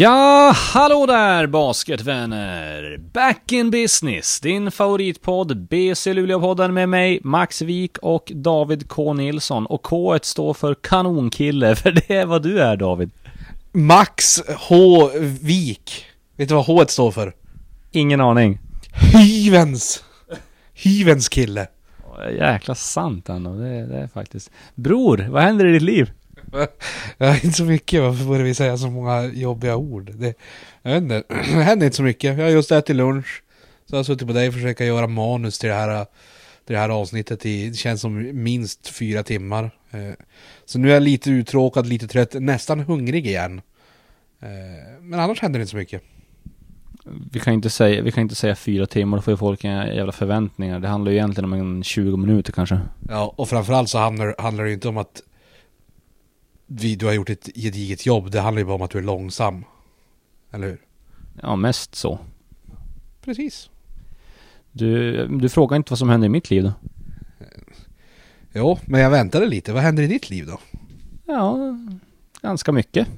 Ja, hallå där basketvänner! Back in business, din favoritpodd BC Luleå-podden med mig, Max Wik och David K Nilsson. Och K står för kanonkille, för det är vad du är David. Max H. Wik. Vet du vad H står för? Ingen aning. Hyvens! Hyvens kille. Jäkla sant ändå, det, det är faktiskt. Bror, vad händer i ditt liv? Ja, inte så mycket, varför borde vi säga så många jobbiga ord? Det, jag vet inte, det händer inte så mycket. Jag har just ätit lunch. Så jag har suttit på dig och försökt göra manus till det här, till det här avsnittet i, det känns som minst fyra timmar. Eh, Så nu är jag lite uttråkad, lite trött, nästan hungrig igen. Eh, Men annars händer det inte så mycket. Vi kan inte säga, vi kan inte säga fyra timmar, då får ju folk en jävla förväntningar. Det handlar ju egentligen om en 20 minuter kanske. Ja, och framförallt så handlar, handlar det ju inte om att vi, du har gjort ett gediget jobb. Det handlar ju bara om att du är långsam. Eller hur? Ja, mest så. Precis. Du, du frågar inte vad som händer i mitt liv då? Jo, men jag väntade lite. Vad händer i ditt liv då? Ja, ganska mycket.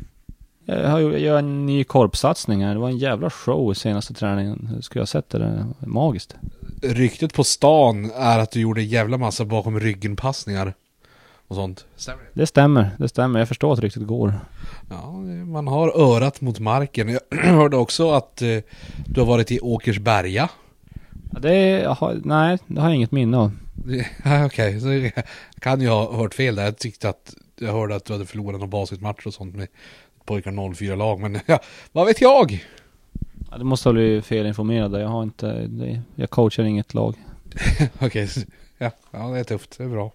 Jag har ju- jag gör en ny korpsatsning här. Det var en jävla show i senaste träningen. Hur skulle jag ha sett det? var Magiskt. Ryktet på stan är att du gjorde en jävla massa bakom ryggen-passningar. Och sånt. Stämmer det? Det stämmer, det stämmer. Jag förstår att det riktigt går. Ja, man har örat mot marken. Jag hörde också att eh, du har varit i Åkersberga. Ja, Det har, nej, det har jag inget minne av. Okej, så jag kan ju ha hört fel där. Jag tyckte att jag hörde att du hade förlorat någon basketmatch och sånt med pojkar 04-lag. Men ja, vad vet jag? Ja, det måste ha blivit felinformerad. Jag har inte, det, jag coachar inget lag. Okej, så- ja, ja, det är tufft. Det är bra.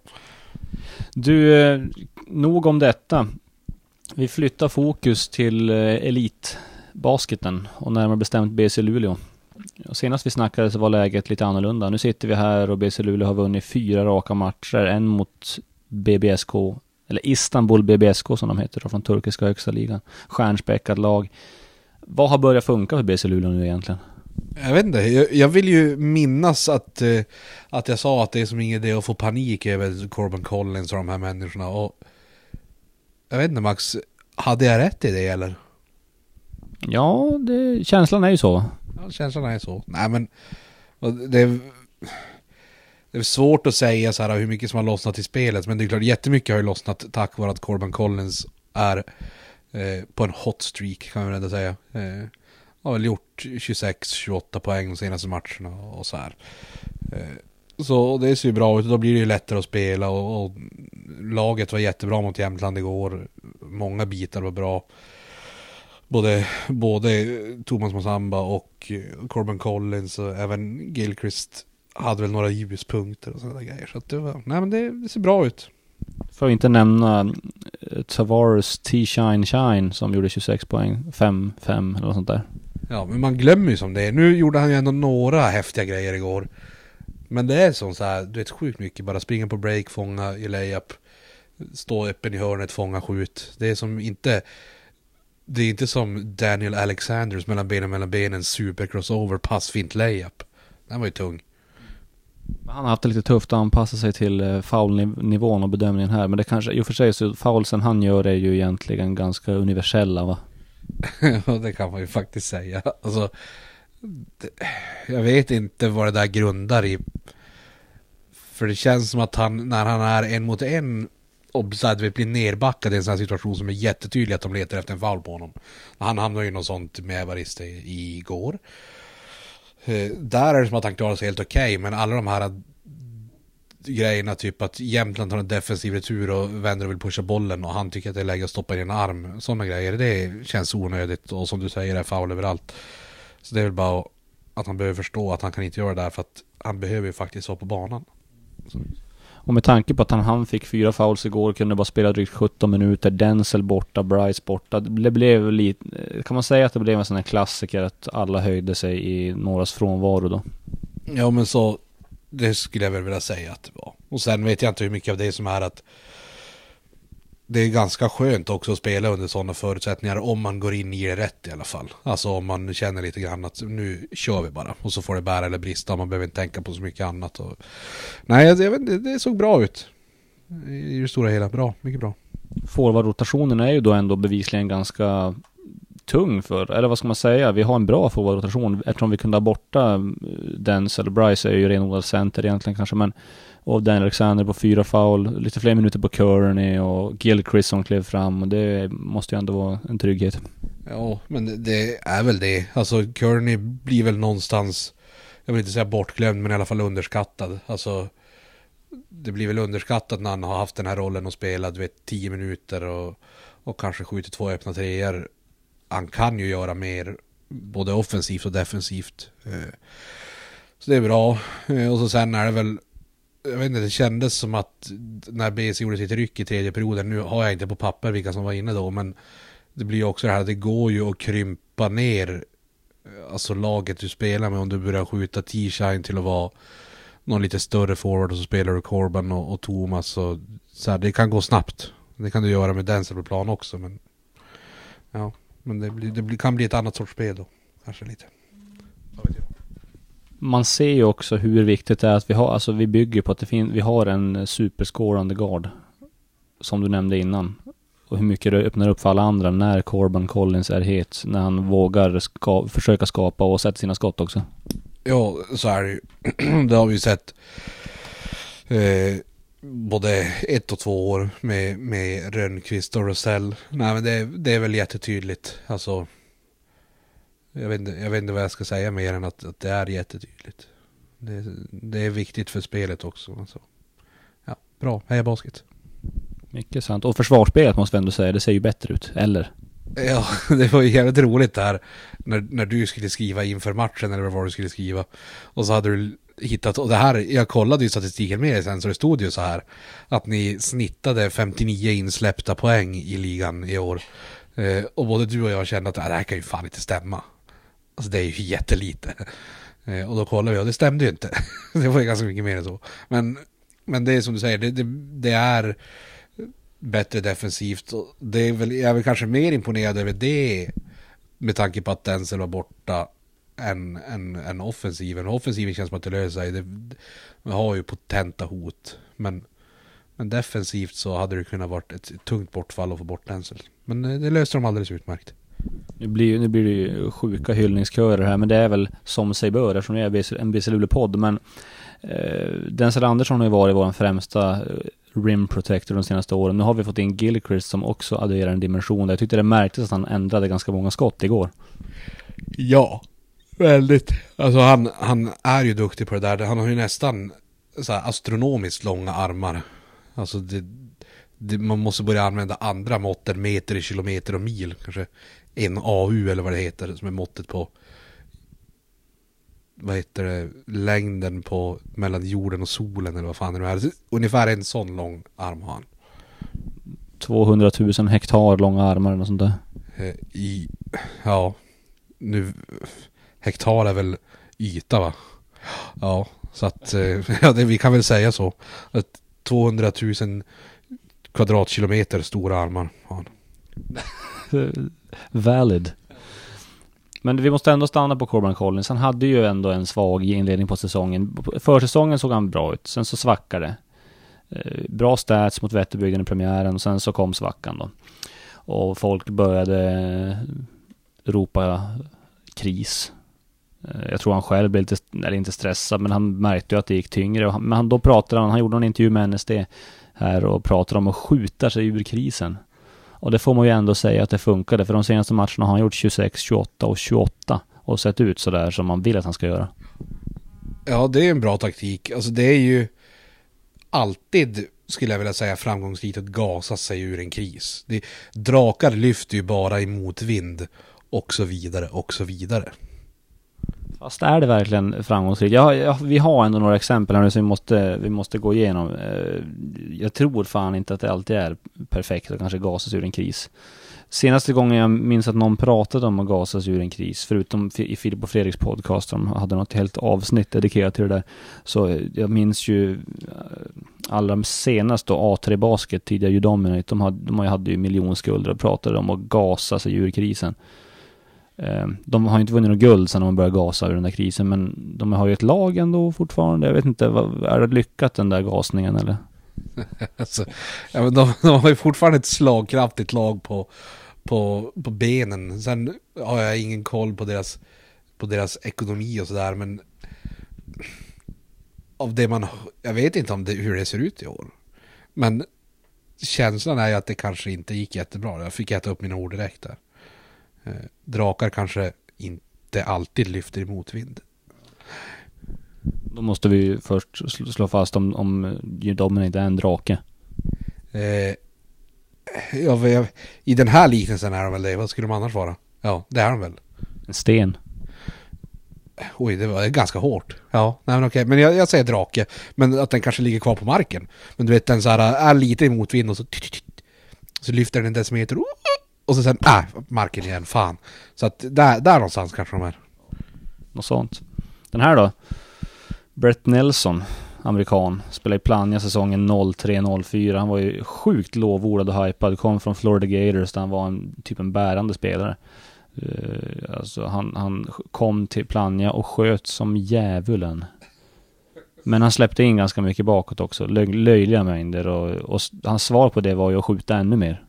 Du, eh, nog om detta. Vi flyttar fokus till eh, elitbasketen och närmare bestämt BC Luleå. Och senast vi snackade så var läget lite annorlunda. Nu sitter vi här och BC Luleå har vunnit fyra raka matcher. En mot BBSK, eller Istanbul BBSK som de heter då, från turkiska högsta ligan. Stjärnspäckat lag. Vad har börjat funka för BC Luleå nu egentligen? Jag vet inte, jag, jag vill ju minnas att, eh, att jag sa att det är som ingen idé att få panik över Corbin Collins och de här människorna. Och jag vet inte Max, hade jag rätt i det eller? Ja, det, känslan är ju så. Ja, känslan är så. Nej men, det är, det är svårt att säga så här hur mycket som har lossnat i spelet. Men det är klart, jättemycket har ju lossnat tack vare att Corbin Collins är eh, på en hot streak kan man väl ändå säga. Eh, har väl gjort 26-28 poäng de senaste matcherna och så här. Eh, så det ser ju bra ut, och då blir det ju lättare att spela och, och laget var jättebra mot Jämtland igår. Många bitar var bra. Både, både Thomas Mosamba och Corbin Collins och även Gilchrist hade väl några ljuspunkter och sådana grejer. Så att det, var, nej men det, det ser bra ut. För att inte nämna eh, Tavares T-Shine Shine som gjorde 26 poäng. 5-5 eller något sånt där. Ja, men man glömmer ju som det är. Nu gjorde han ju ändå några häftiga grejer igår. Men det är som så här, du vet sjukt mycket. Bara springa på break, fånga i layup. Stå öppen i hörnet, fånga, skjut. Det är som inte... Det är inte som Daniel Alexanders mellan benen mellan benen, super crossover, pass, fint layup. Den var ju tung. Han har haft det lite tufft att anpassa sig till eh, foulnivån och bedömningen här. Men det kanske, i och för sig så foulsen han gör är ju egentligen ganska universella va? Och det kan man ju faktiskt säga. Alltså, det, jag vet inte vad det där grundar i. För det känns som att han, när han är en mot en och så blir nerbackad i en sån här situation som är jättetydlig att de letar efter en foul på honom. Han hamnar ju i något sånt med Evariste igår. Eh, där är det som att han klarar sig helt okej, men alla de här grejerna, typ att Jämtland har en defensiv retur och vänder och vill pusha bollen och han tycker att det är läge att stoppa in en arm. Sådana grejer, det känns onödigt och som du säger är foul överallt. Så det är väl bara att han behöver förstå att han kan inte göra det där för att han behöver ju faktiskt vara på banan. Och med tanke på att han, han fick fyra fouls igår, kunde bara spela drygt 17 minuter, Denzel borta, Bryce borta. Det blev lite, kan man säga att det blev en sån här klassiker att alla höjde sig i någras frånvaro då? Ja men så, det skulle jag väl vilja säga att det var. Och sen vet jag inte hur mycket av det som är att det är ganska skönt också att spela under sådana förutsättningar om man går in i det rätt i alla fall. Alltså om man känner lite grann att nu kör vi bara och så får det bära eller brista. Man behöver inte tänka på så mycket annat. Och... Nej, jag, vet, inte, det såg bra ut. I det stora hela, bra, mycket bra. Forwardrotationen är ju då ändå bevisligen ganska tung för, eller vad ska man säga, vi har en bra forwardrotation eftersom vi kunde ha borta eh, Denzel, Bryce är ju renodlad center egentligen kanske, men och Dan Alexander på fyra foul, lite fler minuter på Kearney och Gilchrist som klev fram och det måste ju ändå vara en trygghet. Ja, men det är väl det. Alltså Kearney blir väl någonstans, jag vill inte säga bortglömd, men i alla fall underskattad. Alltså det blir väl underskattat när han har haft den här rollen och spelat, du vet, tio minuter och, och kanske skjutit två öppna treor. Han kan ju göra mer, både offensivt och defensivt. Eh, så det är bra. Eh, och så sen är det väl, jag vet inte, det kändes som att när BC gjorde sitt ryck i tredje perioden, nu har jag inte på papper vilka som var inne då, men det blir ju också det här, det går ju att krympa ner eh, alltså laget du spelar med om du börjar skjuta T-Shine till att vara någon lite större forward och så spelar du Corban och, och Thomas och så här, det kan gå snabbt. Det kan du göra med Denzel på plan också men ja, men det, blir, det blir, kan bli ett annat sorts spel då. Kanske lite. Man ser ju också hur viktigt det är att vi har, alltså vi bygger på att det finns, vi har en superscorande guard. Som du nämnde innan. Och hur mycket det öppnar upp för alla andra när Corban Collins är het. När han vågar ska, försöka skapa och sätta sina skott också. Ja, så är det ju. det har vi sett. Eh, både ett och två år med, med Rönnqvist och Rosell. Nej men det, det är väl jättetydligt. Alltså. Jag vet, inte, jag vet inte vad jag ska säga mer än att, att det är jättetydligt. Det, det är viktigt för spelet också. Alltså. Ja, bra. Heja basket. Mycket sant. Och försvarsspelet måste vi ändå säga, det ser ju bättre ut. Eller? Ja, det var ju jävligt roligt där när, när du skulle skriva inför matchen eller vad du skulle skriva. Och så hade du hittat, och det här, jag kollade ju statistiken med er sen så det stod ju så här att ni snittade 59 insläppta poäng i ligan i år. Eh, och både du och jag kände att äh, det här kan ju fan inte stämma. Alltså det är ju jättelite. Eh, och då kollade vi och det stämde ju inte. det var ju ganska mycket mer än så. Men, men det är som du säger, det, det, det är bättre defensivt. Och det är väl, jag är väl kanske mer imponerad över det med tanke på att Denzel var borta än, än, än offensiven. Offensiven känns som att det löser sig. Det, vi har ju potenta hot. Men, men defensivt så hade det kunnat varit ett tungt bortfall att få bort Denzel. Men det löste de alldeles utmärkt. Nu blir, nu blir det ju sjuka hyllningskörer här, men det är väl som sig bör eftersom det är en BC Luleå-podd. Men eh, Denzel Andersson har ju varit vår främsta eh, rim protector de senaste åren. Nu har vi fått in Gilchrist som också adderar en dimension. Jag tyckte det märktes att han ändrade ganska många skott igår. Ja, väldigt. Alltså han, han är ju duktig på det där. Han har ju nästan så här astronomiskt långa armar. Alltså det, det, man måste börja använda andra mått än meter, kilometer och mil. Kanske en AU eller vad det heter som är måttet på vad heter det, längden på mellan jorden och solen eller vad fan det nu är. Ungefär en sån lång arm har han. 200 000 hektar långa armar eller något sånt där. Eh, I, ja, nu, hektar är väl yta va? Ja, så att, eh, ja det, vi kan väl säga så. Att 200 000 kvadratkilometer stora armar har han. Valid. Men vi måste ändå stanna på Corbin Collins. Han hade ju ändå en svag inledning på säsongen. Försäsongen såg han bra ut, sen så svackade det. Eh, bra stats mot Vätterbygden i premiären och sen så kom svackan då. Och folk började eh, ropa kris. Eh, jag tror han själv blev lite, eller inte stressad, men han märkte ju att det gick tyngre. Men då pratade han, han gjorde en intervju med NSD här och pratade om att skjuta sig ur krisen. Och det får man ju ändå säga att det funkade, för de senaste matcherna har han gjort 26, 28 och 28 och sett ut sådär som man vill att han ska göra. Ja, det är en bra taktik. Alltså det är ju alltid, skulle jag vilja säga, framgångsrikt att gasa sig ur en kris. Det, drakar lyfter ju bara i motvind och så vidare och så vidare. Fast är det verkligen framgångsrikt? Ja, ja, vi har ändå några exempel här nu som vi måste, vi måste gå igenom. Eh, jag tror fan inte att det alltid är perfekt att kanske gasas ur en kris. Senaste gången jag minns att någon pratade om att gasas ur en kris, förutom i Filip och Fredriks podcast, de hade något helt avsnitt dedikerat till det där. Så jag minns ju eh, allra senast då A3 Basket, tidigare Udominate, de hade, de hade ju miljonskulder och pratade om att gasa sig ur krisen. Ehm, de har inte vunnit något guld sedan de började gasa ur den där krisen, men de har ju ett lag ändå fortfarande. Jag vet inte, är det lyckat den där gasningen eller? alltså, ja, men de, de, har ju fortfarande ett slagkraftigt lag på, på, på benen. Sen har jag ingen koll på deras, på deras ekonomi och sådär men av det man, jag vet inte om det, hur det ser ut i år. Men känslan är ju att det kanske inte gick jättebra. Jag fick äta upp mina ord direkt där. Eh, drakar kanske inte alltid lyfter i motvind. Då måste vi först sl- slå fast om, om Dominate är en drake. Eh, ja, jag, I den här liknelsen är de väl det. Vad skulle de annars vara? Ja, det är de väl. En sten. Oj, det var ganska hårt. Ja, nej men okej. Men jag, jag säger drake. Men att den kanske ligger kvar på marken. Men du vet, den så här är lite i motvind och så... Så lyfter den en decimeter. Och så sen, äh, marken igen. Fan. Så att där, där någonstans kanske de är. Något sånt. Den här då? Brett Nelson, amerikan. Spelade i Plannja säsongen 03-04. Han var ju sjukt lovordad och hypad. Kom från Florida Gators där han var en, typ en bärande spelare. Uh, alltså han, han kom till Plannja och sköt som djävulen. Men han släppte in ganska mycket bakåt också. Lö löjliga mängder och, och hans svar på det var ju att skjuta ännu mer.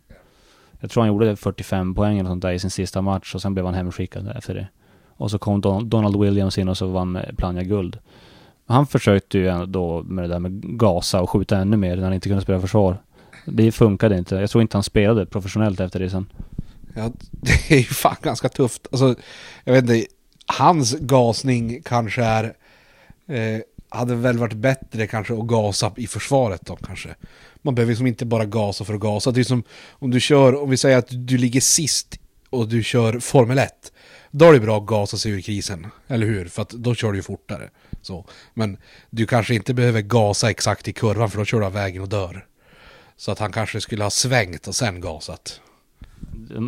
Jag tror han gjorde 45 poäng eller sånt där i sin sista match och sen blev han hemskickad efter det. Och så kom Don Donald Williams in och så vann Plannja guld. Han försökte ju då med det där med gasa och skjuta ännu mer när han inte kunde spela försvar. Det funkade inte. Jag tror inte han spelade professionellt efter det sen. Ja, det är ju fan ganska tufft. Alltså, jag vet inte, hans gasning kanske är... Eh, hade väl varit bättre kanske att gasa i försvaret då kanske. Man behöver liksom inte bara gasa för att gasa. Det är som om du kör, om vi säger att du ligger sist och du kör Formel 1. Då är det bra att gasa sig ur krisen, eller hur? För att då kör du ju fortare. Så. Men du kanske inte behöver gasa exakt i kurvan för då kör du av vägen och dör. Så att han kanske skulle ha svängt och sen gasat.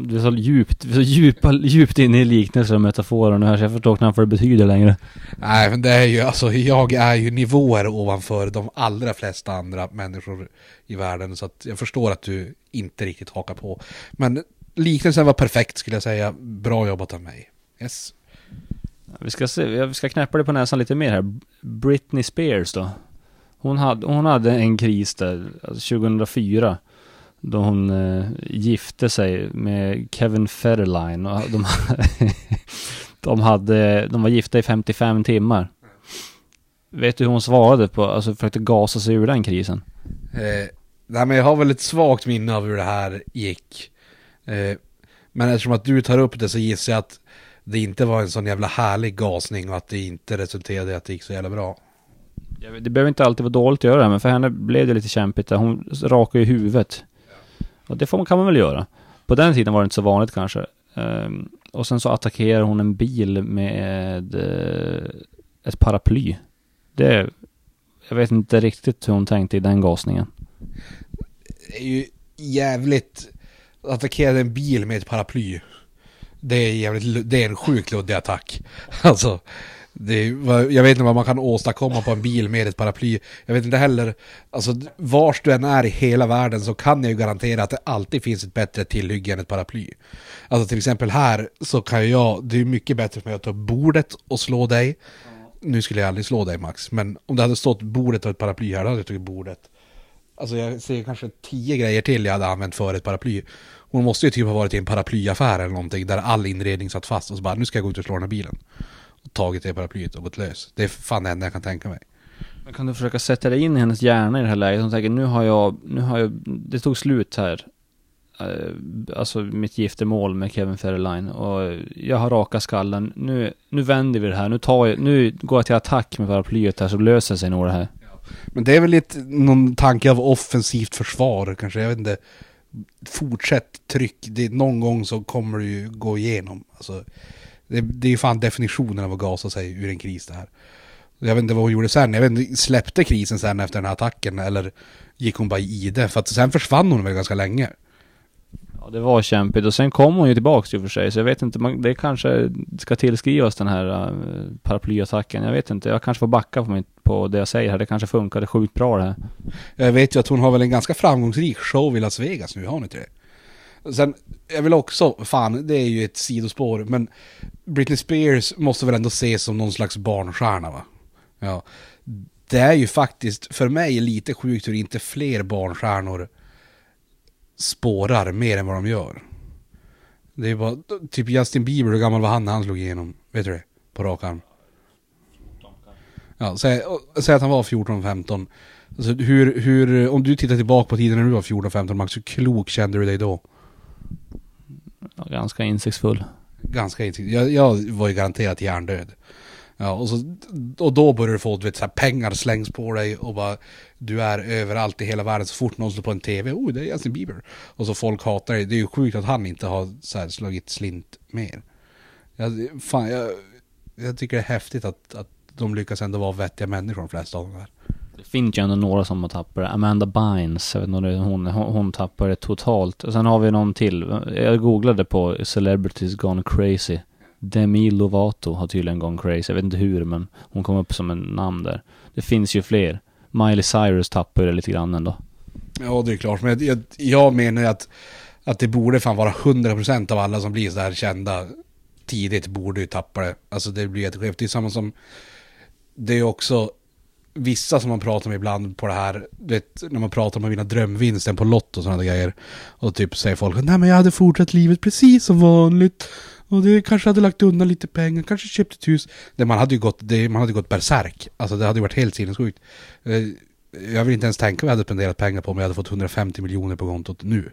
Det är så djupt, så djupa, djupt inne i liknelser och metaforer nu här så jag förstår knappt vad det betyder längre. Nej men det är ju, alltså jag är ju nivåer ovanför de allra flesta andra människor i världen så att jag förstår att du inte riktigt hakar på. Men liknelsen var perfekt skulle jag säga. Bra jobbat av mig. Yes. Vi ska se, vi ska knäppa det på näsan lite mer här. Britney Spears då. Hon hade, hon hade en kris där, alltså 2004. Då hon eh, gifte sig med Kevin Federline. Och de, de, hade, de var gifta i 55 timmar. Vet du hur hon svarade på, alltså försökte gasa sig ur den krisen? Eh, nej men jag har väl ett svagt minne av hur det här gick. Eh, men eftersom att du tar upp det så gissar jag att det inte var en sån jävla härlig gasning och att det inte resulterade i att det gick så jävla bra. Det behöver inte alltid vara dåligt att göra det, men för henne blev det lite kämpigt. Hon rakade ju huvudet. Och det får man, kan man väl göra. På den tiden var det inte så vanligt kanske. Um, och sen så attackerar hon en bil med uh, ett paraply. Det... Jag vet inte riktigt hur hon tänkte i den gasningen. Det är ju jävligt... Attackera en bil med ett paraply. Det är jävligt... Det är en sjukt luddig attack. Alltså... Det, jag vet inte vad man kan åstadkomma på en bil med ett paraply. Jag vet inte heller, alltså vars du än är i hela världen så kan jag ju garantera att det alltid finns ett bättre tillhygge än ett paraply. Alltså till exempel här så kan jag, det är mycket bättre för mig att ta bordet och slå dig. Nu skulle jag aldrig slå dig Max, men om det hade stått bordet och ett paraply här, då hade jag tagit bordet. Alltså jag ser kanske tio grejer till jag hade använt för ett paraply. Hon måste ju typ ha varit i en paraplyaffär eller någonting där all inredning satt fast och så bara nu ska jag gå ut och slå den här bilen och tagit det paraplyet och gått lös. Det är fan det enda jag kan tänka mig. Men kan du försöka sätta dig in i hennes hjärna i det här läget? Hon tänker, nu har jag, nu har jag, det tog slut här. Uh, alltså mitt giftermål med Kevin Federline och jag har raka skallen. Nu, nu vänder vi det här. Nu, tar jag, nu går jag till attack med paraplyet här så löser sig nog det här. Men det är väl lite någon tanke av offensivt försvar kanske. Jag vet inte. Fortsätt tryck. Det, någon gång så kommer det ju gå igenom. Alltså, det, det är ju fan definitionen av att gasa sig ur en kris det här. Jag vet inte vad hon gjorde sen. Jag vet inte, släppte krisen sen efter den här attacken eller gick hon bara i det? För att sen försvann hon väl ganska länge. Ja, det var kämpigt och sen kom hon ju tillbaks i och för sig. Så jag vet inte, man, det kanske ska tillskrivas den här uh, paraplyattacken. Jag vet inte, jag kanske får backa på, mitt, på det jag säger här. Det kanske funkade sjukt bra det här. Jag vet ju att hon har väl en ganska framgångsrik show i Las Vegas nu, har hon inte det? Sen, jag vill också, fan det är ju ett sidospår, men Britney Spears måste väl ändå ses som någon slags barnstjärna va? Ja. Det är ju faktiskt, för mig, lite sjukt hur inte fler barnstjärnor spårar mer än vad de gör. Det är bara, typ Justin Bieber, hur gammal var han när han slog igenom? Vet du det? På rak arm. Ja, säg, säg att han var 14-15. Alltså hur, hur, om du tittar tillbaka på tiden när du var 14-15 Max, hur klok kände du dig då? Ganska insiktsfull. Ganska intensivt. Jag, jag var ju garanterat hjärndöd. Ja, och, så, och då börjar du få, du vet, så här, pengar slängs på dig och bara Du är överallt i hela världen så fort någon slår på en TV, oh det är Justin Bieber. Och så folk hatar dig. Det är ju sjukt att han inte har så här, slagit slint mer. Jag, fan, jag, jag tycker det är häftigt att, att de lyckas ändå vara vettiga människor de flesta av dem här. Det finns ju ändå några som har tappat det. Amanda Bynes, jag vet inte om det är hon, hon, tappade det totalt. Och sen har vi någon till. Jag googlade på Celebrities Gone Crazy. Demi Lovato har tydligen gone crazy. Jag vet inte hur, men hon kom upp som en namn där. Det finns ju fler. Miley Cyrus tappar det lite grann ändå. Ja, det är klart. Men jag, jag menar ju att, att det borde fan vara 100% av alla som blir så här kända tidigt borde ju tappa det. Alltså det blir jätteskevt. Det är samma som... Det är också vissa som man pratar med ibland på det här, du vet, när man pratar om att vinna drömvinsten på Lotto och sådana grejer. Och typ säger folk, nej men jag hade fortsatt livet precis som vanligt. Och det kanske hade lagt undan lite pengar, kanske köpt ett hus. Det, man hade ju gått, det, man hade gått berserk. Alltså det hade ju varit helt sinnessjukt. Eh, jag vill inte ens tänka vad jag hade spenderat pengar på om jag hade fått 150 miljoner på kontot nu.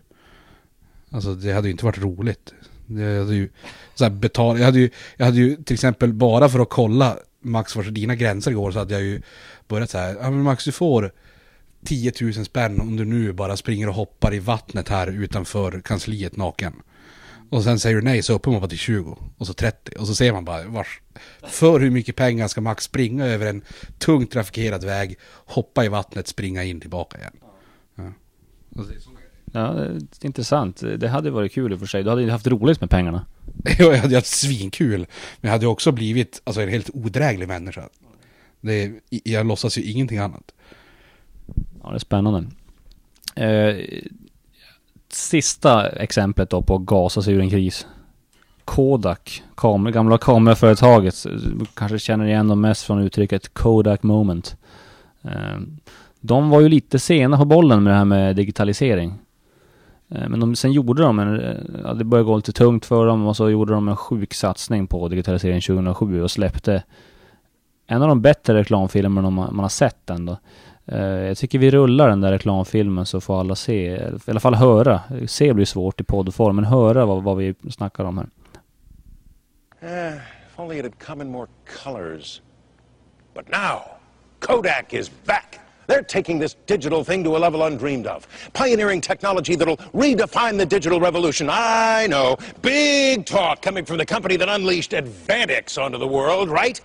Alltså det hade ju inte varit roligt. Det hade ju, så här, betal, jag, hade ju, jag hade ju till exempel bara för att kolla Max var dina gränser går så hade jag ju börjat så här, ja men Max du får 10 000 spänn om du nu bara springer och hoppar i vattnet här utanför kansliet naken. Och sen säger du nej så uppe man bara till 20 och så 30 och så ser man bara vars, för hur mycket pengar ska Max springa över en tungt trafikerad väg, hoppa i vattnet, springa in tillbaka igen. Ja. Ja, intressant. Det hade varit kul i och för sig. Du hade ju haft roligt med pengarna. Jag hade haft svinkul. Men jag hade också blivit alltså, en helt odräglig människa. Det, jag låtsas ju ingenting annat. Ja, det är spännande. Eh, sista exemplet då på gasa sig ur en kris. Kodak, kamer, gamla kameraföretaget. Kanske känner igen dem mest från uttrycket Kodak moment. Eh, de var ju lite sena på bollen med det här med digitalisering. Eh, men de, sen gjorde de en, eh, ja, det började gå lite tungt för dem och så gjorde de en sjuk satsning på digitalisering 2007 och släppte en av de bättre reklamfilmerna man, man har sett ändå. Eh, jag tycker vi rullar den där reklamfilmen så får alla se, eller i alla fall höra. Se blir svårt i poddform, men höra vad, vad vi snackar om här. Eh, if only it had come in more colors. But now, Kodak is back. They're taking this digital thing to a level undreamed of. Pioneering technology that'll redefine the digital revolution. I know. Big talk coming from the company that unleashed Advantix onto the world, right?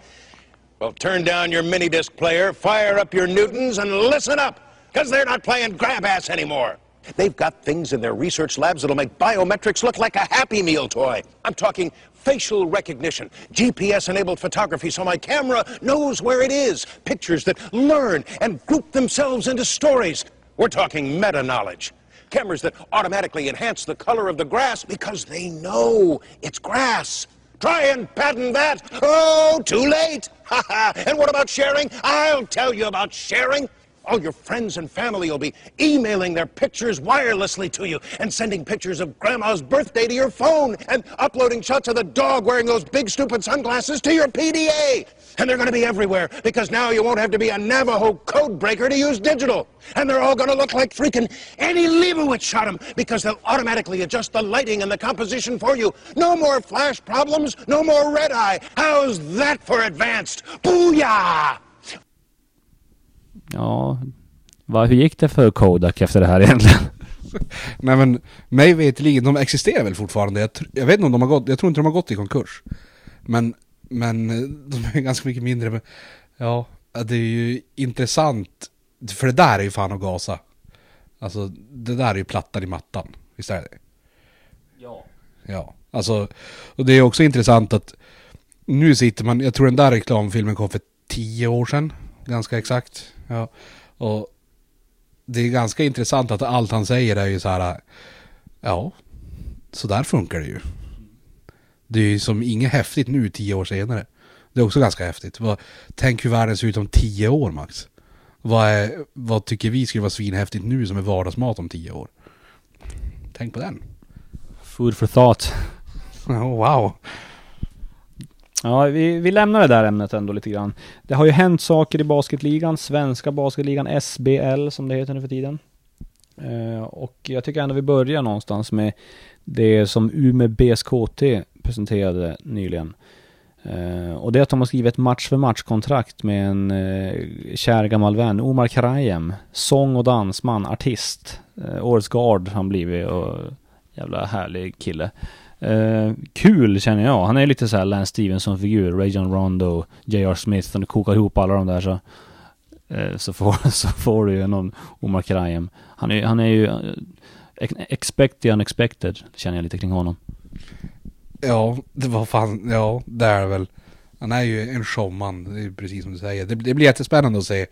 Well, turn down your mini disc player, fire up your Newtons, and listen up, because they're not playing grab ass anymore. They've got things in their research labs that'll make biometrics look like a Happy Meal toy. I'm talking facial recognition, GPS enabled photography so my camera knows where it is, pictures that learn and group themselves into stories. We're talking meta knowledge. Cameras that automatically enhance the color of the grass because they know it's grass. Try and patent that. Oh, too late. Ha ha. And what about sharing? I'll tell you about sharing. All your friends and family will be emailing their pictures wirelessly to you and sending pictures of grandma's birthday to your phone and uploading shots of the dog wearing those big stupid sunglasses to your PDA. And they're going to be everywhere because now you won't have to be a Navajo code breaker to use digital. And they're all going to look like freaking Eddie Leibovitz shot 'em because they'll automatically adjust the lighting and the composition for you. No more flash problems, no more red eye. How's that for advanced? Booyah! Ja, vad, hur gick det för Kodak efter det här egentligen? Nej men, mig veterligen, de existerar väl fortfarande. Jag, jag vet inte om de har gått, jag tror inte de har gått i konkurs. Men, men eh, de är ganska mycket mindre. Men, ja, det är ju intressant. För det där är ju fan att gasa. Alltså, det där är ju plattan i mattan. Visst är det? Ja. Ja, alltså, och det är också intressant att nu sitter man, jag tror den där reklamfilmen kom för tio år sedan, ganska exakt. Ja, och det är ganska intressant att allt han säger är ju så här, ja, så där funkar det ju. Det är ju som inget häftigt nu tio år senare. Det är också ganska häftigt. Vad, tänk hur världen ser ut om tio år Max. Vad, är, vad tycker vi skulle vara svinhäftigt nu som är vardagsmat om tio år? Tänk på den. Food for thought. Oh, wow. Ja, vi, vi lämnar det där ämnet ändå lite grann. Det har ju hänt saker i basketligan, svenska basketligan, SBL som det heter nu för tiden. Eh, och jag tycker ändå vi börjar någonstans med det som Umeå BSKT presenterade nyligen. Eh, och det är att de har skrivit ett match för match-kontrakt med en eh, kär gammal vän, Omar Karajem. Sång och dansman, artist. Eh, årets guard har han blivit och jävla härlig kille. Eh, kul känner jag. Han är lite såhär Lance Stevenson-figur. Rajon Rondo, J.R. Smith. Om du kokar ihop alla de där så, eh, så, får, så får du ju någon Omar Krayem. Han är, han är ju eh, expect the unexpected, känner jag lite kring honom. Ja, det var fan, ja, det är väl. Han är ju en showman, det är precis som du säger. Det, det blir jättespännande att se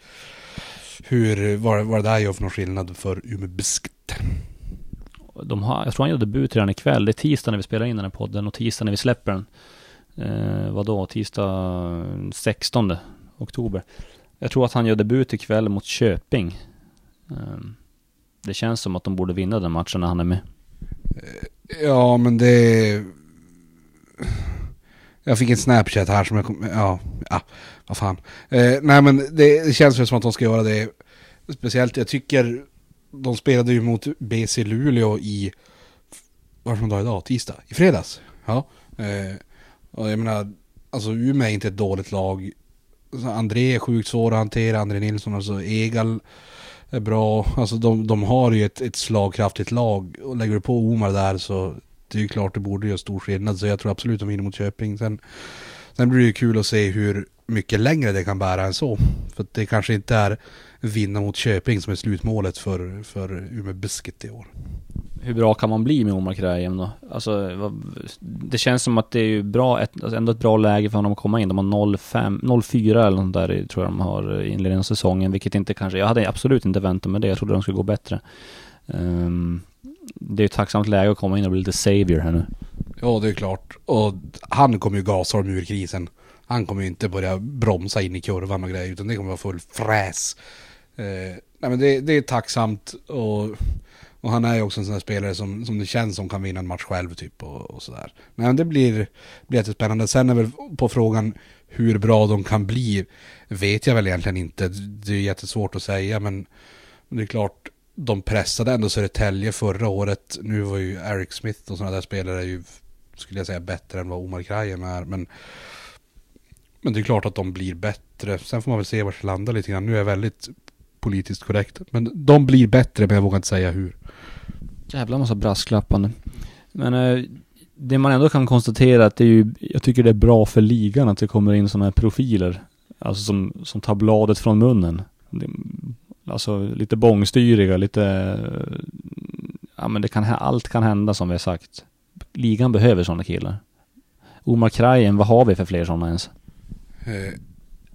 hur, vad, vad det där gör för någon skillnad för Umeå de har, jag tror han gör debut redan ikväll. Det är tisdag när vi spelar in den här podden och tisdag när vi släpper den. Eh, vadå? Tisdag 16 oktober. Jag tror att han gör debut ikväll mot Köping. Eh, det känns som att de borde vinna den matchen när han är med. Eh, ja, men det... Jag fick en Snapchat här som jag kom... Ja, ja vad fan. Eh, nej men det, det känns väl som att de ska göra det. Speciellt, jag tycker... De spelade ju mot BC Luleå i... Vad är det dag idag? Tisdag? I fredags? Ja. Eh, och jag menar, alltså Umeå är inte ett dåligt lag. Alltså, André är sjukt svår att hantera, André Nilsson, alltså Egal är bra. Alltså de, de har ju ett, ett slagkraftigt lag. Och lägger du på Omar där så det är ju klart det borde göra stor skillnad. Så jag tror absolut de vinner mot Köping. Sen, sen blir det ju kul att se hur mycket längre det kan bära än så. För att det kanske inte är vinna mot Köping som är slutmålet för, för Umeå Biscuit i år. Hur bra kan man bli med Omar Krajem då? Alltså, det känns som att det är ju bra, ett, alltså ändå ett bra läge för honom att komma in. De har 0-5, 0-4 eller något där tror jag de har i inledningen av säsongen, vilket inte kanske, jag hade absolut inte väntat mig det. Jag trodde de skulle gå bättre. Um, det är ett tacksamt läge att komma in och bli lite savior här nu. Ja, det är klart. Och han kommer ju gasa dem ur krisen. Han kommer ju inte börja bromsa in i kurvan och grejer, utan det kommer vara full fräs. Eh, nej men det, det är tacksamt och och han är ju också en sån här spelare som, som det känns som kan vinna en match själv typ och, och sådär. Men det blir, blir jättespännande. Sen är väl på frågan hur bra de kan bli vet jag väl egentligen inte. Det är jättesvårt att säga men det är klart de pressade ändå Södertälje förra året. Nu var ju Eric Smith och sådana där spelare ju skulle jag säga bättre än vad Omar Krajen är. Men, men det är klart att de blir bättre. Sen får man väl se vart det landar lite grann. Nu är jag väldigt politiskt korrekt. Men de blir bättre men jag vågar inte säga hur. Jävla massa brasklappande. Men eh, det man ändå kan konstatera att det är ju, jag tycker det är bra för ligan att det kommer in sådana här profiler. Alltså som, som tar bladet från munnen. Det, alltså lite bångstyriga, lite... Ja men det kan, allt kan hända som vi har sagt. Ligan behöver sådana killar. Omar Krajen, vad har vi för fler sådana ens? Eh,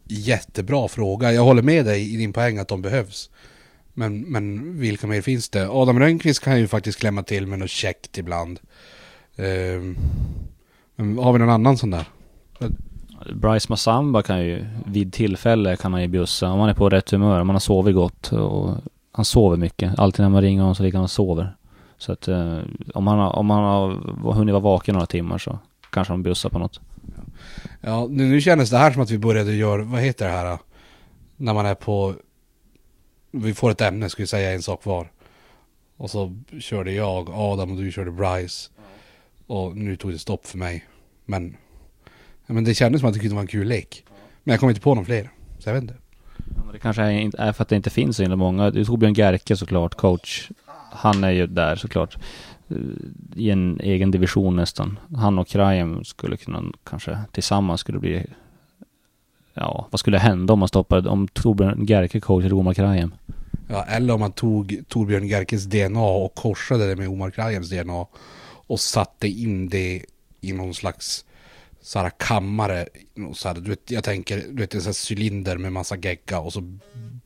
jättebra fråga. Jag håller med dig i din poäng att de behövs. Men, men vilka mer finns det? Adam Rönnqvist kan ju faktiskt klämma till med något käckt ibland. Uh, men har vi någon annan sån där? Bryce Massamba kan ju vid tillfälle kan han ju bjussa. Om man är på rätt humör, om man har sovit gott och han sover mycket. Alltid när man ringer honom så ligger han och sover. Så att uh, om han har, om han har hunnit vara vaken några timmar så kanske han bjussar på något. Ja, nu, nu kändes det här som att vi började göra, vad heter det här? När man är på vi får ett ämne, ska vi säga en sak var. Och så körde jag Adam och du körde Bryce. Och nu tog det stopp för mig. Men, men det kändes som att det kunde vara en kul lek. Men jag kom inte på någon fler. Så jag vet inte. Ja, det kanske är för att det inte finns så himla många. Det är Torbjörn Gerke såklart, coach. Han är ju där såklart. Eh, I en egen division nästan. Han och Krajem skulle kunna kanske tillsammans skulle bli ja, vad skulle hända om man stoppade, om Torbjörn Gerke coachade Omar Krajem? Ja, eller om man tog Torbjörn Gerkes DNA och korsade det med Omar Krajems DNA och satte in det i någon slags så här kammare. Så här, du vet, jag tänker, du vet en sån här cylinder med massa gegga och så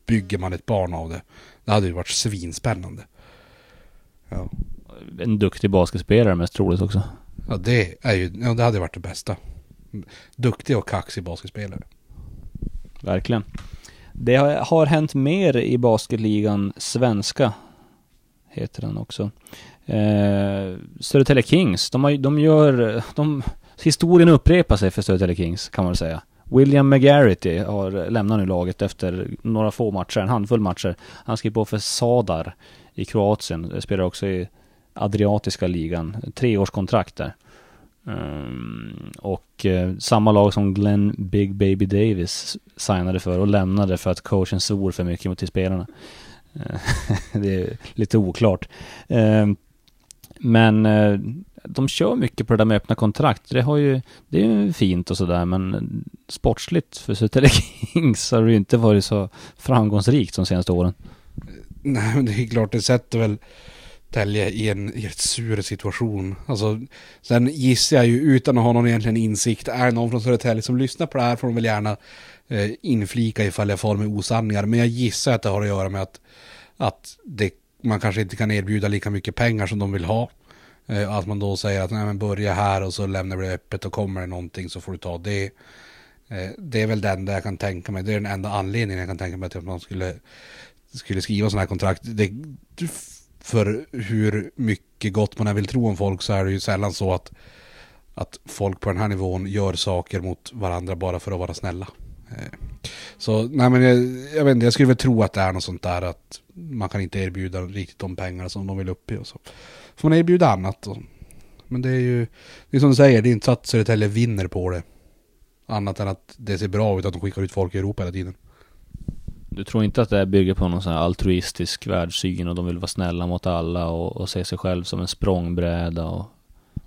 bygger man ett barn av det. Det hade ju varit svinspännande. Ja. En duktig basketspelare mest troligt också. Ja, det är ju, ja det hade varit det bästa. Duktig och kaxig basketspelare. Verkligen. Det har hänt mer i basketligan svenska heter den också. Eh, Södertälje Kings, de, har, de gör... De, historien upprepar sig för Södertälje Kings kan man väl säga. William McGarity har lämnat nu laget efter några få matcher, en handfull matcher. Han skrev på för Sadar i Kroatien, spelar också i Adriatiska ligan. Treårskontrakt där. Um, och uh, samma lag som Glenn Big Baby Davis signade för och lämnade för att coachen svor för mycket mot till spelarna. Uh, det är lite oklart. Uh, men eh, de kör mycket på det där med öppna kontrakt. Det, har ju, det är ju fint och sådär men sportsligt för Södertälje Kings har det ju inte varit så framgångsrikt de senaste åren. Nej men det är klart det sätter väl Tälje i en, i ett sur situation. Alltså, sen gissar jag ju utan att ha någon egentligen insikt, är någon från Södertälje som lyssnar på det här får de väl gärna eh, inflika ifall jag far med osanningar. Men jag gissar att det har att göra med att, att det, man kanske inte kan erbjuda lika mycket pengar som de vill ha. Eh, att man då säger att nej, men börja här och så lämnar vi det öppet och kommer det någonting så får du ta det. Eh, det är väl det enda jag kan tänka mig. Det är den enda anledningen jag kan tänka mig till att man skulle, skulle skriva sådana här kontrakt. Det, för hur mycket gott man än vill tro om folk så är det ju sällan så att, att folk på den här nivån gör saker mot varandra bara för att vara snälla. Eh, så nej men jag, jag vet inte, jag skulle väl tro att det är något sånt där att man kan inte erbjuda riktigt de pengar som de vill upp i och så. Får man erbjuda annat. Och, men det är ju, det är som du säger, det är inte så att Södertälje vinner på det. Annat än att det ser bra ut att de skickar ut folk i Europa hela tiden. Du tror inte att det bygger på någon sån här altruistisk världssyn och de vill vara snälla mot alla och, och se sig själv som en språngbräda och,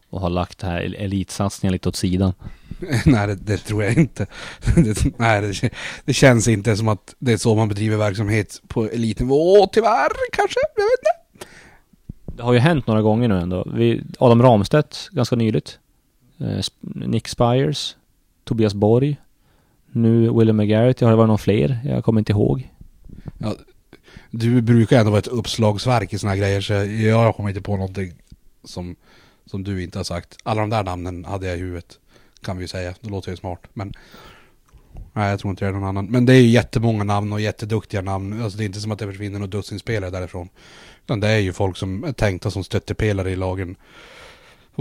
och har lagt det här elitsatsningen lite åt sidan? nej, det, det, tror jag inte. det, nej, det, det, känns inte som att det är så man bedriver verksamhet på elitnivå. Tyvärr, kanske. Jag vet inte. Det har ju hänt några gånger nu ändå. Vi, Adam Ramstedt, ganska nyligt. Eh, Nick Spires. Tobias Borg. Nu William McGarrett, har det varit någon fler? Jag kommer inte ihåg. Ja, du brukar ändå vara ett uppslagsverk i såna här grejer så jag kommer inte på någonting som, som du inte har sagt. Alla de där namnen hade jag i huvudet. Kan vi ju säga. Det låter ju smart. Men nej, jag tror inte det är någon annan. Men det är ju jättemånga namn och jätteduktiga namn. Alltså det är inte som att det försvinner några dussinspelare därifrån. Utan det är ju folk som är tänkta som stöttepelare i lagen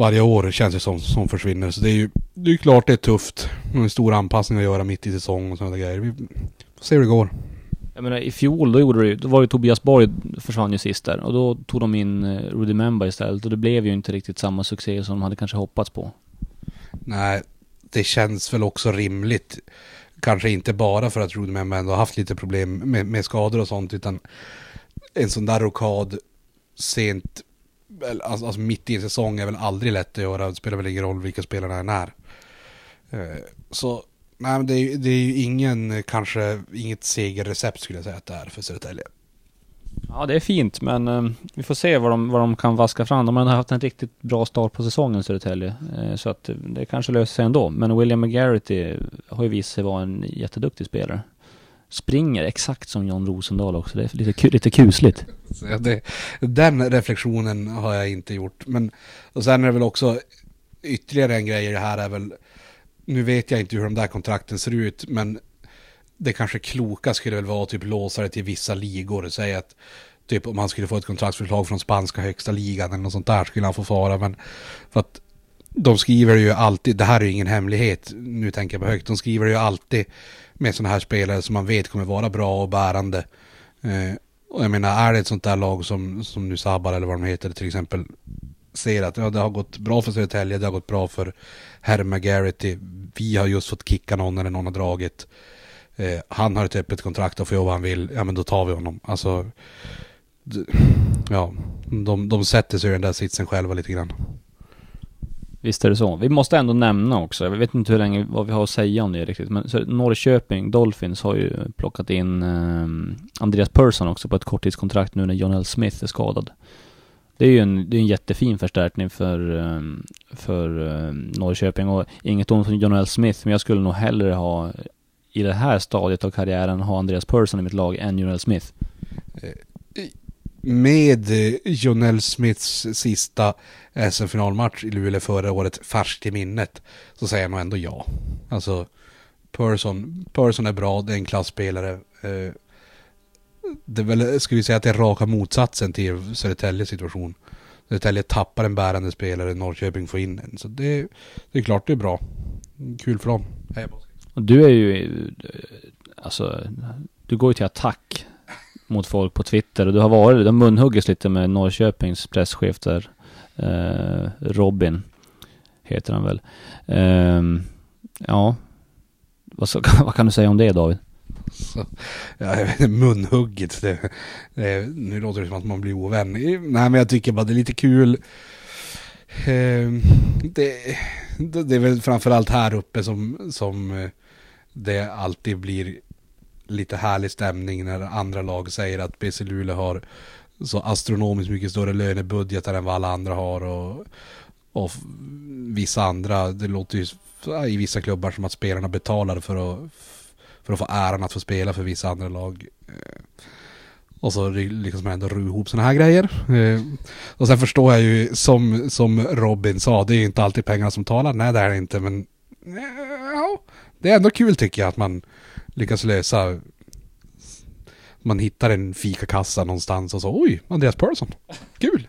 varje år känns det som, som försvinner. Så det är ju det är klart det är tufft. En stor anpassning att göra mitt i säsong och sådana grejer. Vi får se hur det går. Jag menar i fjol då gjorde det då var ju Tobias Borg försvann ju sist där och då tog de in eh, Rudy Memba istället och det blev ju inte riktigt samma succé som de hade kanske hoppats på. Nej, det känns väl också rimligt. Kanske inte bara för att Rudy Memba ändå haft lite problem med, med skador och sånt utan en sån där rokad sent alltså, alltså mitt i en säsong är väl aldrig lätt att göra. Det spelar väl ingen roll vilka spelarna än är. Eh, så nej, men det, är, det är ju ingen, eh, kanske inget segerrecept skulle jag säga att det är för Södertälje. Ja, det är fint, men eh, vi får se vad de, vad de kan vaska fram. De har haft en riktigt bra start på säsongen, Södertälje. Eh, så att det kanske löser sig ändå. Men William McGarrity har ju visat sig vara en jätteduktig spelare springer exakt som Jan Rosendal också. Det är lite, lite kusligt. Det, den reflektionen har jag inte gjort. Men och sen är det väl också ytterligare en grej i det här är väl, nu vet jag inte hur de där kontrakten ser ut, men det kanske kloka skulle väl vara att typ låsa det till vissa ligor och säga att typ om han skulle få ett kontraktsförslag från spanska högsta ligan eller något sånt där skulle han få fara. Men för att de skriver ju alltid, det här är ju ingen hemlighet, nu tänker jag på högt, de skriver ju alltid med sådana här spelare som man vet kommer vara bra och bärande. Eh, och jag menar, är det ett sånt där lag som, som nu Sabbar eller vad de heter till exempel ser att ja, det har gått bra för Södertälje, det har gått bra för Herr Garrity. Vi har just fått kicka någon eller någon har dragit. Eh, han har ett öppet kontrakt och får jobba vad han vill, ja men då tar vi honom. Alltså, ja, de, de sätter sig i den där sitsen själva lite grann. Visst är det så. Vi måste ändå nämna också, jag vet inte hur länge, vad vi har att säga om det riktigt, men Norrköping, Dolphins har ju plockat in eh, Andreas Persson också på ett korttidskontrakt nu när John L. Smith är skadad. Det är ju en, det är en jättefin förstärkning för, ehm, för ehm, Norrköping och inget ont om John L. Smith, men jag skulle nog hellre ha i det här stadiet av karriären ha Andreas Persson i mitt lag än John L. Smith. Eh, med eh, Jonel Jonell Smiths sista eh, SM-finalmatch i Luleå förra året färskt i minnet så säger jag nog ändå ja. Alltså Persson, Persson är bra, det är en klassspelare. Eh, det är väl, ska vi säga att det är raka motsatsen till Södertäljes situation. Södertälje tappar en bärande spelare, Norrköping får in en. Så det, det är klart det är bra. Kul för dem. Du är ju, alltså, du går ju till attack mot folk på Twitter och du har varit, de har munhuggits lite med Norrköpings presschef där, eh, Robin, heter han väl. Eh, ja, vad, så, vad kan du säga om det David? Så, ja, jag vet inte, munhugget. Det, det, nu låter det som att man blir ovän. Eh, nej men jag tycker bara det är lite kul. Eh, det, det är väl framförallt här uppe som, som eh, det alltid blir lite härlig stämning när andra lag säger att BC Luleå har så astronomiskt mycket större lönebudgetar än vad alla andra har och, och vissa andra, det låter ju i vissa klubbar som att spelarna betalar för att för att få äran att få spela för vissa andra lag. Eh, och så lyckas man ändå ro ihop sådana här grejer. Eh, och sen förstår jag ju som, som Robin sa, det är ju inte alltid pengarna som talar. Nej det är det inte men ja, det är ändå kul tycker jag att man lyckas lösa man hittar en fikakassa någonstans och så oj, Andreas Persson. Kul!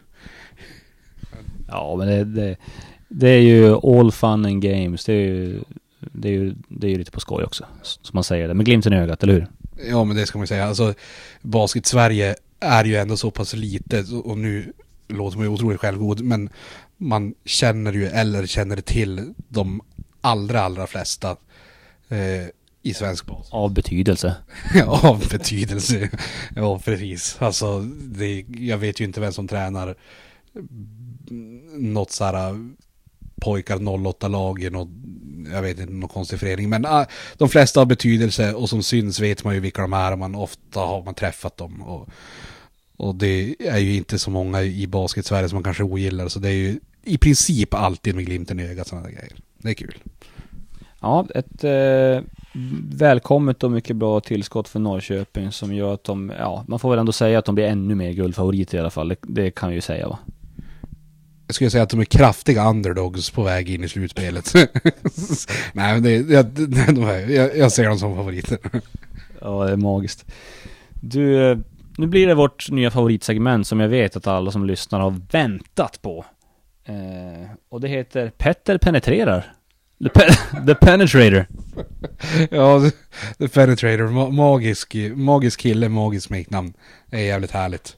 Ja men det, det, det är ju all fun and games. Det är ju det är ju, det är ju lite på skoj också. Som man säger det, med glimten i ögat, eller hur? Ja men det ska man säga. Alltså Basket-Sverige är ju ändå så pass litet och nu låter man ju otroligt självgod men man känner ju eller känner till de allra allra flesta eh, i svensk basket. Av betydelse. Av betydelse. Ja precis. Alltså det, jag vet ju inte vem som tränar något så här pojkar 08-lag i något, jag vet inte, någon konstig förening. Men äh, de flesta har betydelse och som syns vet man ju vilka de är och man ofta har man träffat dem. Och, och det är ju inte så många i basket-Sverige som man kanske ogillar. Så det är ju i princip alltid med glimten i ögat sådana grejer. Det är kul. Ja, ett eh, välkommet och mycket bra tillskott för Norrköping som gör att de, ja, man får väl ändå säga att de blir ännu mer guldfavoriter i alla fall. Det, det kan vi ju säga va. Jag skulle säga att de är kraftiga underdogs på väg in i slutspelet. Nej men det, jag, de är, jag, jag ser dem som favoriter. Ja, det är magiskt. Du, eh, nu blir det vårt nya favoritsegment som jag vet att alla som lyssnar har väntat på. Eh, och det heter Petter penetrerar. The, pe the Penetrator. ja, The Penetrator. Magisk, magisk kille, magisk smeknamn. Det är jävligt härligt.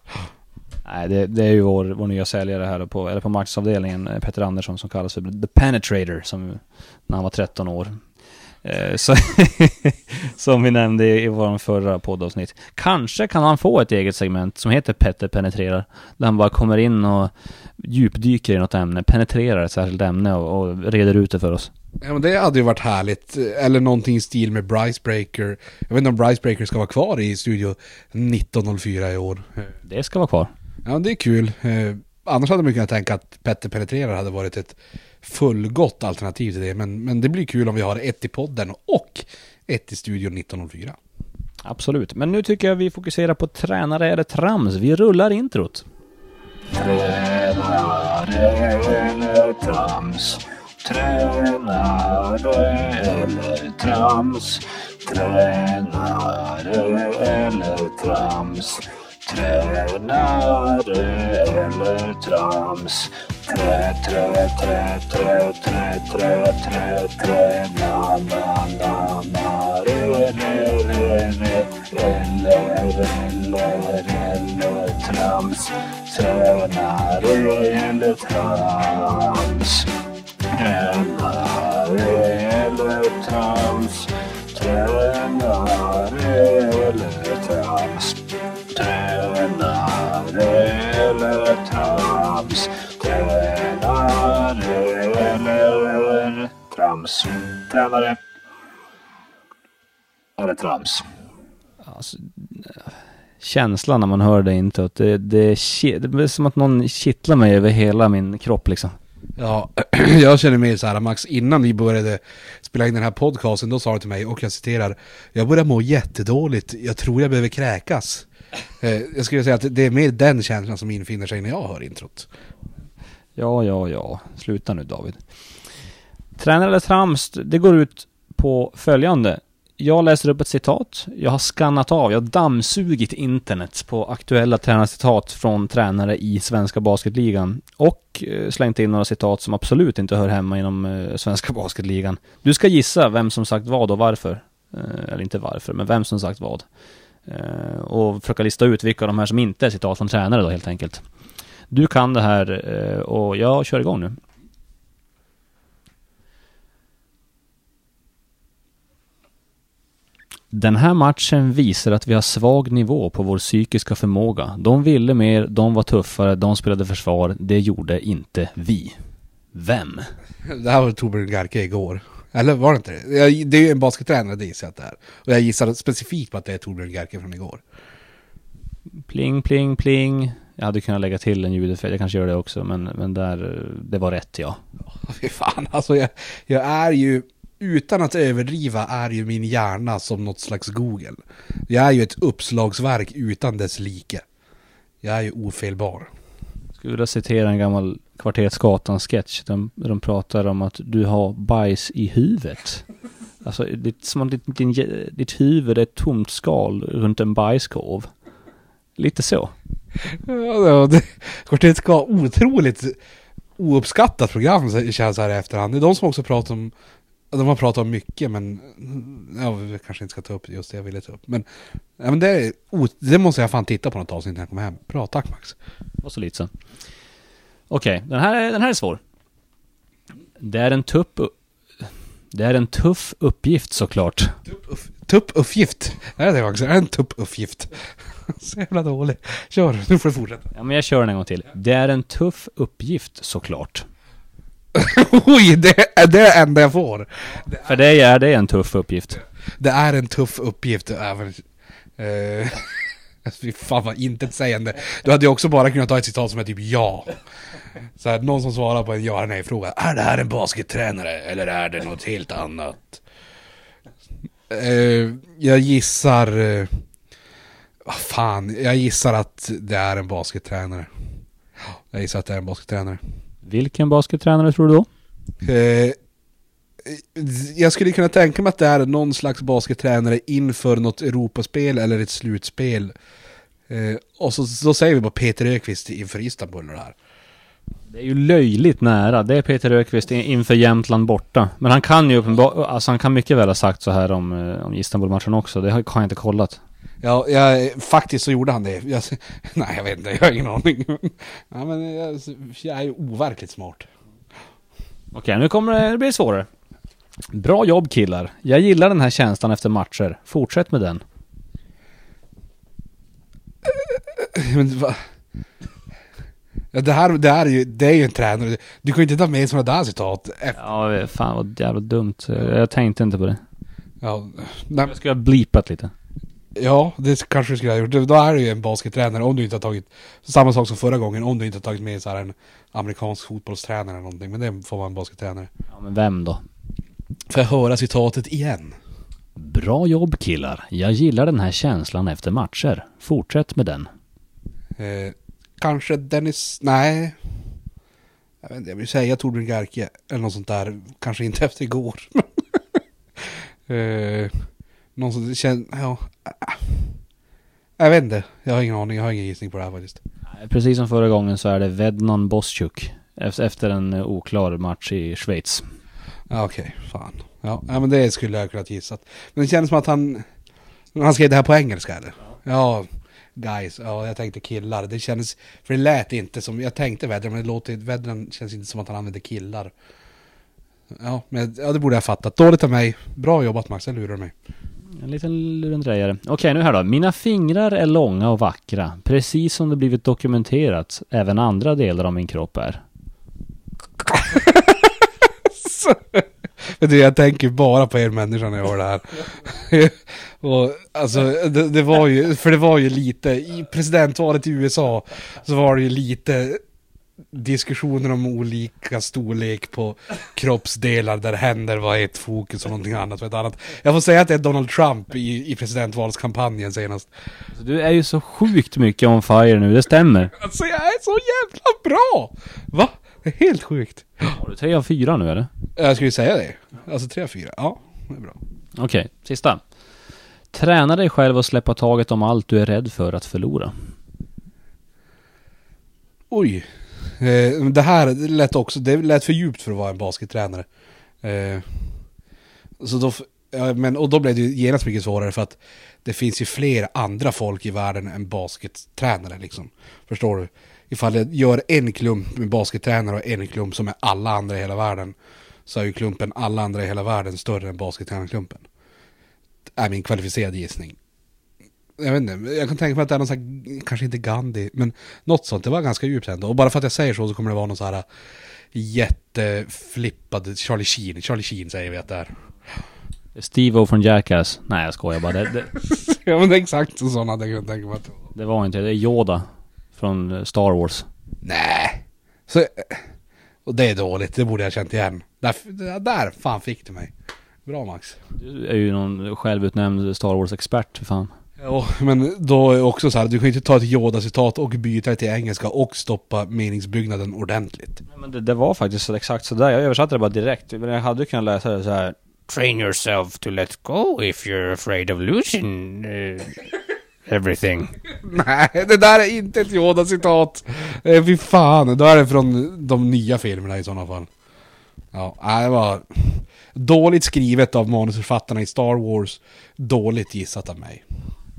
Nej, det, det, är ju vår, vår nya säljare här på, eller på marknadsavdelningen, eh, Petter Andersson, som kallas för The Penetrator, som, när han var 13 år. Eh, så, som vi nämnde i, i vår förra poddavsnitt. Kanske kan han få ett eget segment som heter Petter penetrerar. Där han bara kommer in och djupdyker i något ämne, penetrerar ett särskilt ämne och, och reder ut det för oss. Ja men det hade ju varit härligt. Eller någonting i stil med Bricebreaker. Jag vet inte om Bricebreaker ska vara kvar i studio 1904 i år. Det ska vara kvar. Ja, det är kul. Eh, annars hade man kunnat tänka att Petter Penetrerar hade varit ett fullgott alternativ till det. Men, men det blir kul om vi har ett i podden och ett i studion 1904. Absolut. Men nu tycker jag vi fokuserar på tränare eller trams. Vi rullar introt. Tränare eller trams. Tränare eller trams. Tränare eller trams. Tränare eller trams. Trä, trä, trä, trä, trä, trä, trä, tränare eller, eller, eller, eller trams. Tränare eller trams. Tränare eller trams. Tränare eller trams. Tränare eller trams. Tränare eller trams. Tränare eller trams. Alltså, känslan när man hör det introt, det, det, det är som att någon kittlar mig över hela min kropp liksom. Ja, jag känner mig så här Max, innan vi började spela in den här podcasten, då sa du till mig, och jag citerar, jag börjar må jättedåligt, jag tror jag behöver kräkas. Eh, jag skulle säga att det är mer den känslan som infinner sig när jag hör introt. Ja, ja, ja. Sluta nu David. Tränare eller trams, det går ut på följande jag läser upp ett citat. Jag har skannat av, jag har dammsugit internet på aktuella tränarcitat från tränare i svenska basketligan. Och eh, slängt in några citat som absolut inte hör hemma inom eh, svenska basketligan. Du ska gissa vem som sagt vad och varför. Eh, eller inte varför, men vem som sagt vad. Och försöka lista ut vilka av de här som inte är citat från tränare då helt enkelt. Du kan det här och jag kör igång nu. Den här matchen visar att vi har svag nivå på vår psykiska förmåga. De ville mer, de var tuffare, de spelade försvar. Det gjorde inte vi. Vem? Det här var Torbjörn Garke igår. Eller var det inte det? Jag, det är ju en baskettränare, det gissar jag att det är. Och jag gissar specifikt på att det är Torbjörn Garke från igår. Pling, pling, pling. Jag hade kunnat lägga till en ljudeffekt, jag kanske gör det också, men, men där, det var rätt ja. Fy fan, alltså jag, jag är ju, utan att överdriva, är ju min hjärna som något slags Google. Jag är ju ett uppslagsverk utan dess like. Jag är ju ofelbar. Skulle vilja citera en gammal Kvarteret Skatan-sketch där de pratar om att du har bajs i huvudet. Alltså, det är som om ditt, din, ditt huvud är ett tomt skal runt en bajskorv. Lite så. Ja, det, Kvarteret ska otroligt ouppskattat program känns här i efterhand. Det är de som också pratar om de har pratat om mycket men ja, vi kanske inte ska ta upp just det jag ville ta upp. Men, ja, men det, är, det måste jag fan titta på något avsnitt när jag kommer hem. Bra, tack Max. Och så lite så. Okej, den, här, är- den här är svår. Det är en tuff... Det är en tuff uppgift såklart. Tupp uppgift. Är det det Max? Är det en tupp uppgift? Så jävla dålig. Kör, nu får du fortsätta. Ja, men jag kör den en gång till. Det är en tuff uppgift såklart. Oj, det är det enda jag får. För dig är det en tuff uppgift. Det är en tuff uppgift även... Eh, fy fan vad intetsägande. Du hade ju också bara kunnat ta ett citat som är typ ja. Så här, någon som svarar på en ja eller nej fråga. Är det här en baskettränare eller är det något helt annat? Eh, jag gissar... Eh, vad fan, jag gissar att det är en baskettränare. Jag gissar att det är en baskettränare. Vilken baskettränare tror du då? Eh, jag skulle kunna tänka mig att det är någon slags baskettränare inför något Europaspel eller ett slutspel. Eh, och så, så säger vi bara Peter Ökvist inför Istanbul och det här. Det är ju löjligt nära. Det är Peter Ökvist in- inför Jämtland borta. Men han kan ju uppenbar- alltså han kan mycket väl ha sagt så här om, eh, om Istanbul-matchen också. Det har jag inte kollat. Ja, jag, faktiskt så gjorde han det. Jag, nej, jag vet inte, jag har ingen aning. ja, men jag, jag är ju overkligt smart. Okej, nu kommer det, det blir svårare. Bra jobb killar. Jag gillar den här känslan efter matcher. Fortsätt med den. Men va? Ja, det här det här är ju, det är ju en tränare. Du kan ju inte ta med sådana där citat. Ja, fan vad jävla dumt. Jag tänkte inte på det. ja, nej, Jag skulle ha bleepat lite. Ja, det kanske du skulle ha gjort. Då är du ju en baskettränare om du inte har tagit samma sak som förra gången. Om du inte har tagit med så här en amerikansk fotbollstränare eller någonting. Men det får vara en baskettränare. Ja, men vem då? Får jag höra citatet igen? Bra jobb killar. Jag gillar den här känslan efter matcher. Fortsätt med den. Eh, kanske Dennis... Nej. Jag vet inte, jag vill säga Torbjörn Garke. Eller något sånt där. Kanske inte efter igår. eh, någon som känner... Ja. Jag vet inte. Jag har ingen aning. Jag har ingen gissning på det här faktiskt. Precis som förra gången så är det Vednan Boschuk. Ef- Efter en oklar match i Schweiz. Ja, Okej, fan. Ja, men det skulle jag kunnat gissat. Men det kändes som att han... Han skrev det här på engelska eller? Ja, guys. Ja, jag tänkte killar. Det kändes... För det lät inte som... Jag tänkte vädra, men det låter... Vädran känns inte som att han använde killar. Ja, men ja, det borde jag fattat. Dåligt av mig. Bra jobbat Max, jag lurar mig. En liten lurendrejare. Okej, nu här då. Mina fingrar är långa och vackra. Precis som det blivit dokumenterat. Även andra delar av min kropp är. Men du, jag tänker bara på er människa när jag hör det här. och, alltså, det, det var ju, för det var ju lite, i presidentvalet i USA så var det ju lite diskussioner om olika storlek på kroppsdelar där händer var ett fokus och någonting annat var ett annat. Jag får säga att det är Donald Trump i, i presidentvalskampanjen senast. Så du är ju så sjukt mycket on fire nu, det stämmer. Alltså jag är så jävla bra! Va? Det är helt sjukt. Har du tre av fyra nu eller? Jag skulle säga det. Alltså 3-4, ja, det är bra. Okej, sista. Träna dig själv att släppa taget om allt du är rädd för att förlora. Oj. Eh, det här lät också, det lät för djupt för att vara en baskettränare. Eh, så då, ja, men, och då blev det ju genast mycket svårare för att det finns ju fler andra folk i världen än baskettränare liksom. Förstår du? Ifall jag gör en klump med baskettränare och en klump som är alla andra i hela världen. Så är ju klumpen alla andra i hela världen större än baskettränarklumpen. Är min kvalificerade gissning. Jag vet inte, jag kan tänka mig att det är någon sån här, kanske inte Gandhi, men något sånt. Det var ganska djupt ändå. Och bara för att jag säger så så kommer det vara någon så här jätteflippad Charlie Sheen. Charlie Sheen säger vi att det är. Steve-O från Jackass. Nej jag skojar bara. Det, det, ja men det är exakt så sån hade jag kunnat tänka mig att det var. inte det. Är Yoda. Från eh, Star Wars. Nej. Så, och det är dåligt, det borde jag känt igen. Där, där fan fick du mig. Bra Max. Du är ju någon självutnämnd Star Wars-expert för fan. Ja, men då är det också så här, du kan ju inte ta ett Yoda-citat och byta det till engelska och stoppa meningsbyggnaden ordentligt. Men det, det var faktiskt så exakt sådär. Jag översatte det bara direkt. Men jag hade kunnat läsa det så här. Train yourself to let go if you're afraid of losing uh, everything. Nej, det där är inte ett Yoda-citat. Eh, fy fan, då är det från de nya filmerna i sådana fall. Ja, nej, det var dåligt skrivet av manusförfattarna i Star Wars. Dåligt gissat av mig.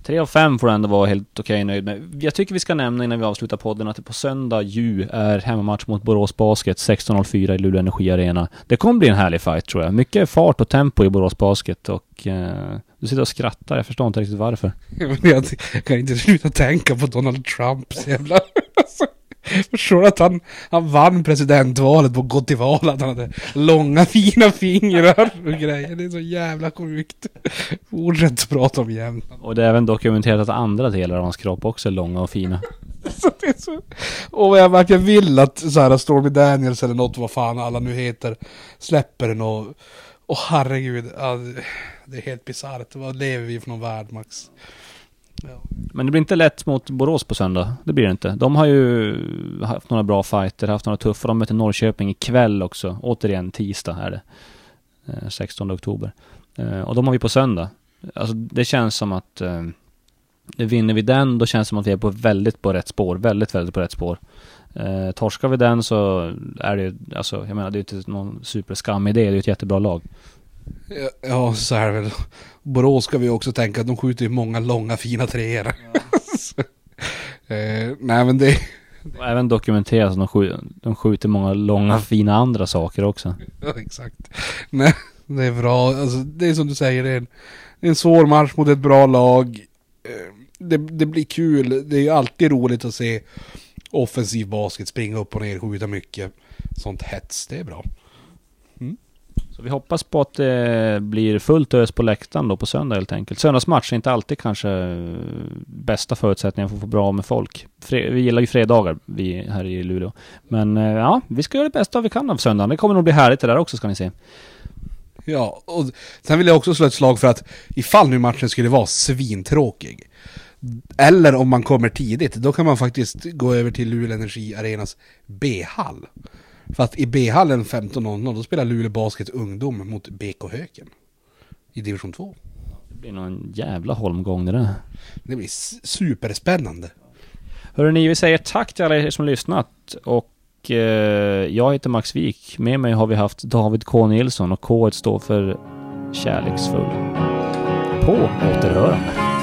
Tre av fem får du ändå vara helt okej nöjd med. Jag tycker vi ska nämna innan vi avslutar podden att det på söndag ju är hemmamatch mot Borås Basket 16.04 i Luleå Energi Arena. Det kommer bli en härlig fight tror jag. Mycket fart och tempo i Borås Basket och eh, du sitter och skrattar. Jag förstår inte riktigt varför. Jag kan inte sluta tänka på Donald Trumps jävla... Alltså. Förstår du att han, han vann presidentvalet på att gå till val, att han hade långa fina fingrar och grejer. Det är så jävla sjukt. Fortsätt prata om jämt. Och det är även dokumenterat att andra delar av hans kropp också är långa och fina. Så det är så... Och jag verkligen vill att så här Stormy Daniels eller något, vad fan alla nu heter, släpper den och... Och herregud, ja, det- det är helt bisarrt. Vad lever vi för någon värld, Max? Men det blir inte lätt mot Borås på söndag. Det blir det inte. De har ju haft några bra fighter, haft några tuffa. De möter Norrköping ikväll också. Återigen tisdag är det. Eh, 16 oktober. Eh, Och de har vi på söndag. Alltså det känns som att eh, vinner vi den, då känns det som att vi är på väldigt på rätt spår. Väldigt, väldigt på rätt spår. Eh, torskar vi den så är det alltså, jag menar det är ju inte någon superskam idé. Det är ju ett jättebra lag. Ja, Ja, så är det väl. Borås ska vi också tänka att de skjuter ju många långa fina treor. Så, eh, nej men det... Och även dokumenterat att de, skjuter, de skjuter många långa fina andra saker också. Ja, exakt. Nej, det är bra. Alltså, det är som du säger, det är en, en svår match mot ett bra lag. Eh, Det, det blir kul. Det är ju alltid roligt att se offensiv basket, springa upp och ner, skjuta mycket. Sånt hets, det är bra. Så vi hoppas på att det blir fullt ös på läktaren då på söndag helt enkelt. Söndagsmatch är inte alltid kanske eh, bästa förutsättningen för att få bra med folk. Vi gillar ju fredagar, vi här i Luleå. Men eh, ja, vi ska göra det bästa vi kan av söndagen. Det kommer nog bli härligt det där också ska ni se. Ja, och sen vill jag också slå ett slag för att ifall nu matchen skulle vara svintråkig eller om man kommer tidigt, då kan man faktiskt gå över till Luleå Energi Arenas B-hall. För att i B-hallen 15.00 då spelar Luleå Basket Ungdom mot BK Höken. I division 2. Det blir nog en jävla holmgång det där. Det blir superspännande. Hörrni, vi säger tack till alla er som lyssnat. Och eh, jag heter Max Wik. Med mig har vi haft David K Nilsson och K står för kärleksfull. På återhörande.